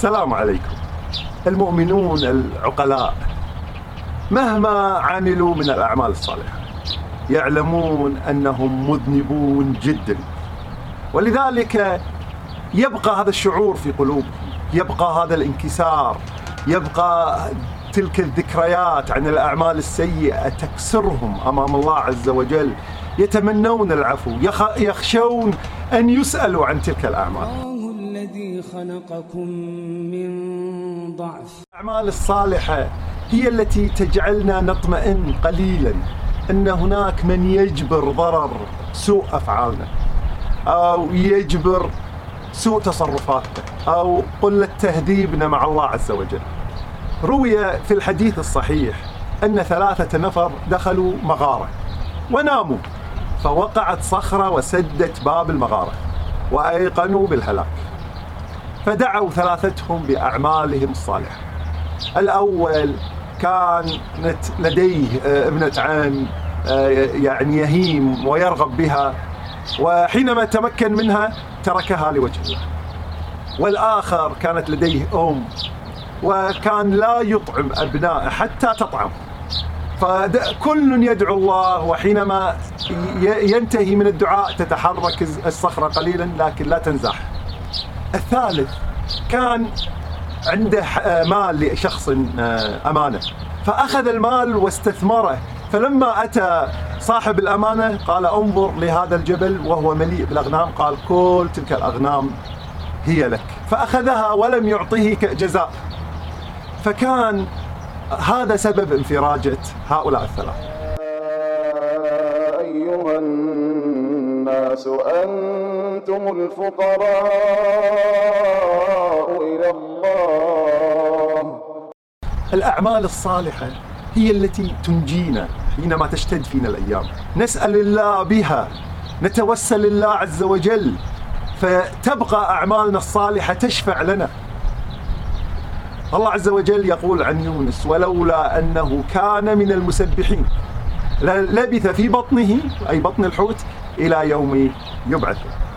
السلام عليكم. المؤمنون العقلاء مهما عملوا من الأعمال الصالحة يعلمون أنهم مذنبون جدا. ولذلك يبقى هذا الشعور في قلوبهم يبقى هذا الانكسار يبقى تلك الذكريات عن الأعمال السيئة تكسرهم أمام الله عز وجل يتمنون العفو يخشون أن يسألوا عن تلك الأعمال. الذي خلقكم من ضعف. الأعمال الصالحة هي التي تجعلنا نطمئن قليلا أن هناك من يجبر ضرر سوء أفعالنا أو يجبر سوء تصرفاتنا أو قلة تهذيبنا مع الله عز وجل. روي في الحديث الصحيح أن ثلاثة نفر دخلوا مغارة وناموا فوقعت صخرة وسدت باب المغارة وأيقنوا بالهلاك. فدعوا ثلاثتهم بأعمالهم الصالحة. الأول كانت لديه آه، ابنة عم آه، يعني يهيم ويرغب بها وحينما تمكن منها تركها لوجه الله. والآخر كانت لديه أم وكان لا يطعم أبنائه حتى تطعم فكل يدعو الله وحينما ينتهي من الدعاء تتحرك الصخرة قليلا لكن لا تنزح الثالث كان عنده مال لشخص آه، أمانة. فأخذ المال واستثمره. فلما أتى صاحب الأمانة قال انظر لهذا الجبل وهو مليء بالأغنام. قال كل تلك الأغنام هي لك. فأخذها ولم يعطيه جزاء فكان هذا سبب انفراجة هؤلاء الثلاثة أيها الناس أنتم الفقراء إلى الله. الأعمال الصالحة هي التي تنجينا حينما تشتد فينا الأيام. نسأل الله بها. نتوسل الله عز وجل. فتبقى أعمالنا الصالحة تشفع لنا. الله عز وجل يقول عن يونس ولولا أنه كان من المسبحين لبث في بطنه أي بطن الحوت إلى يوم يبعث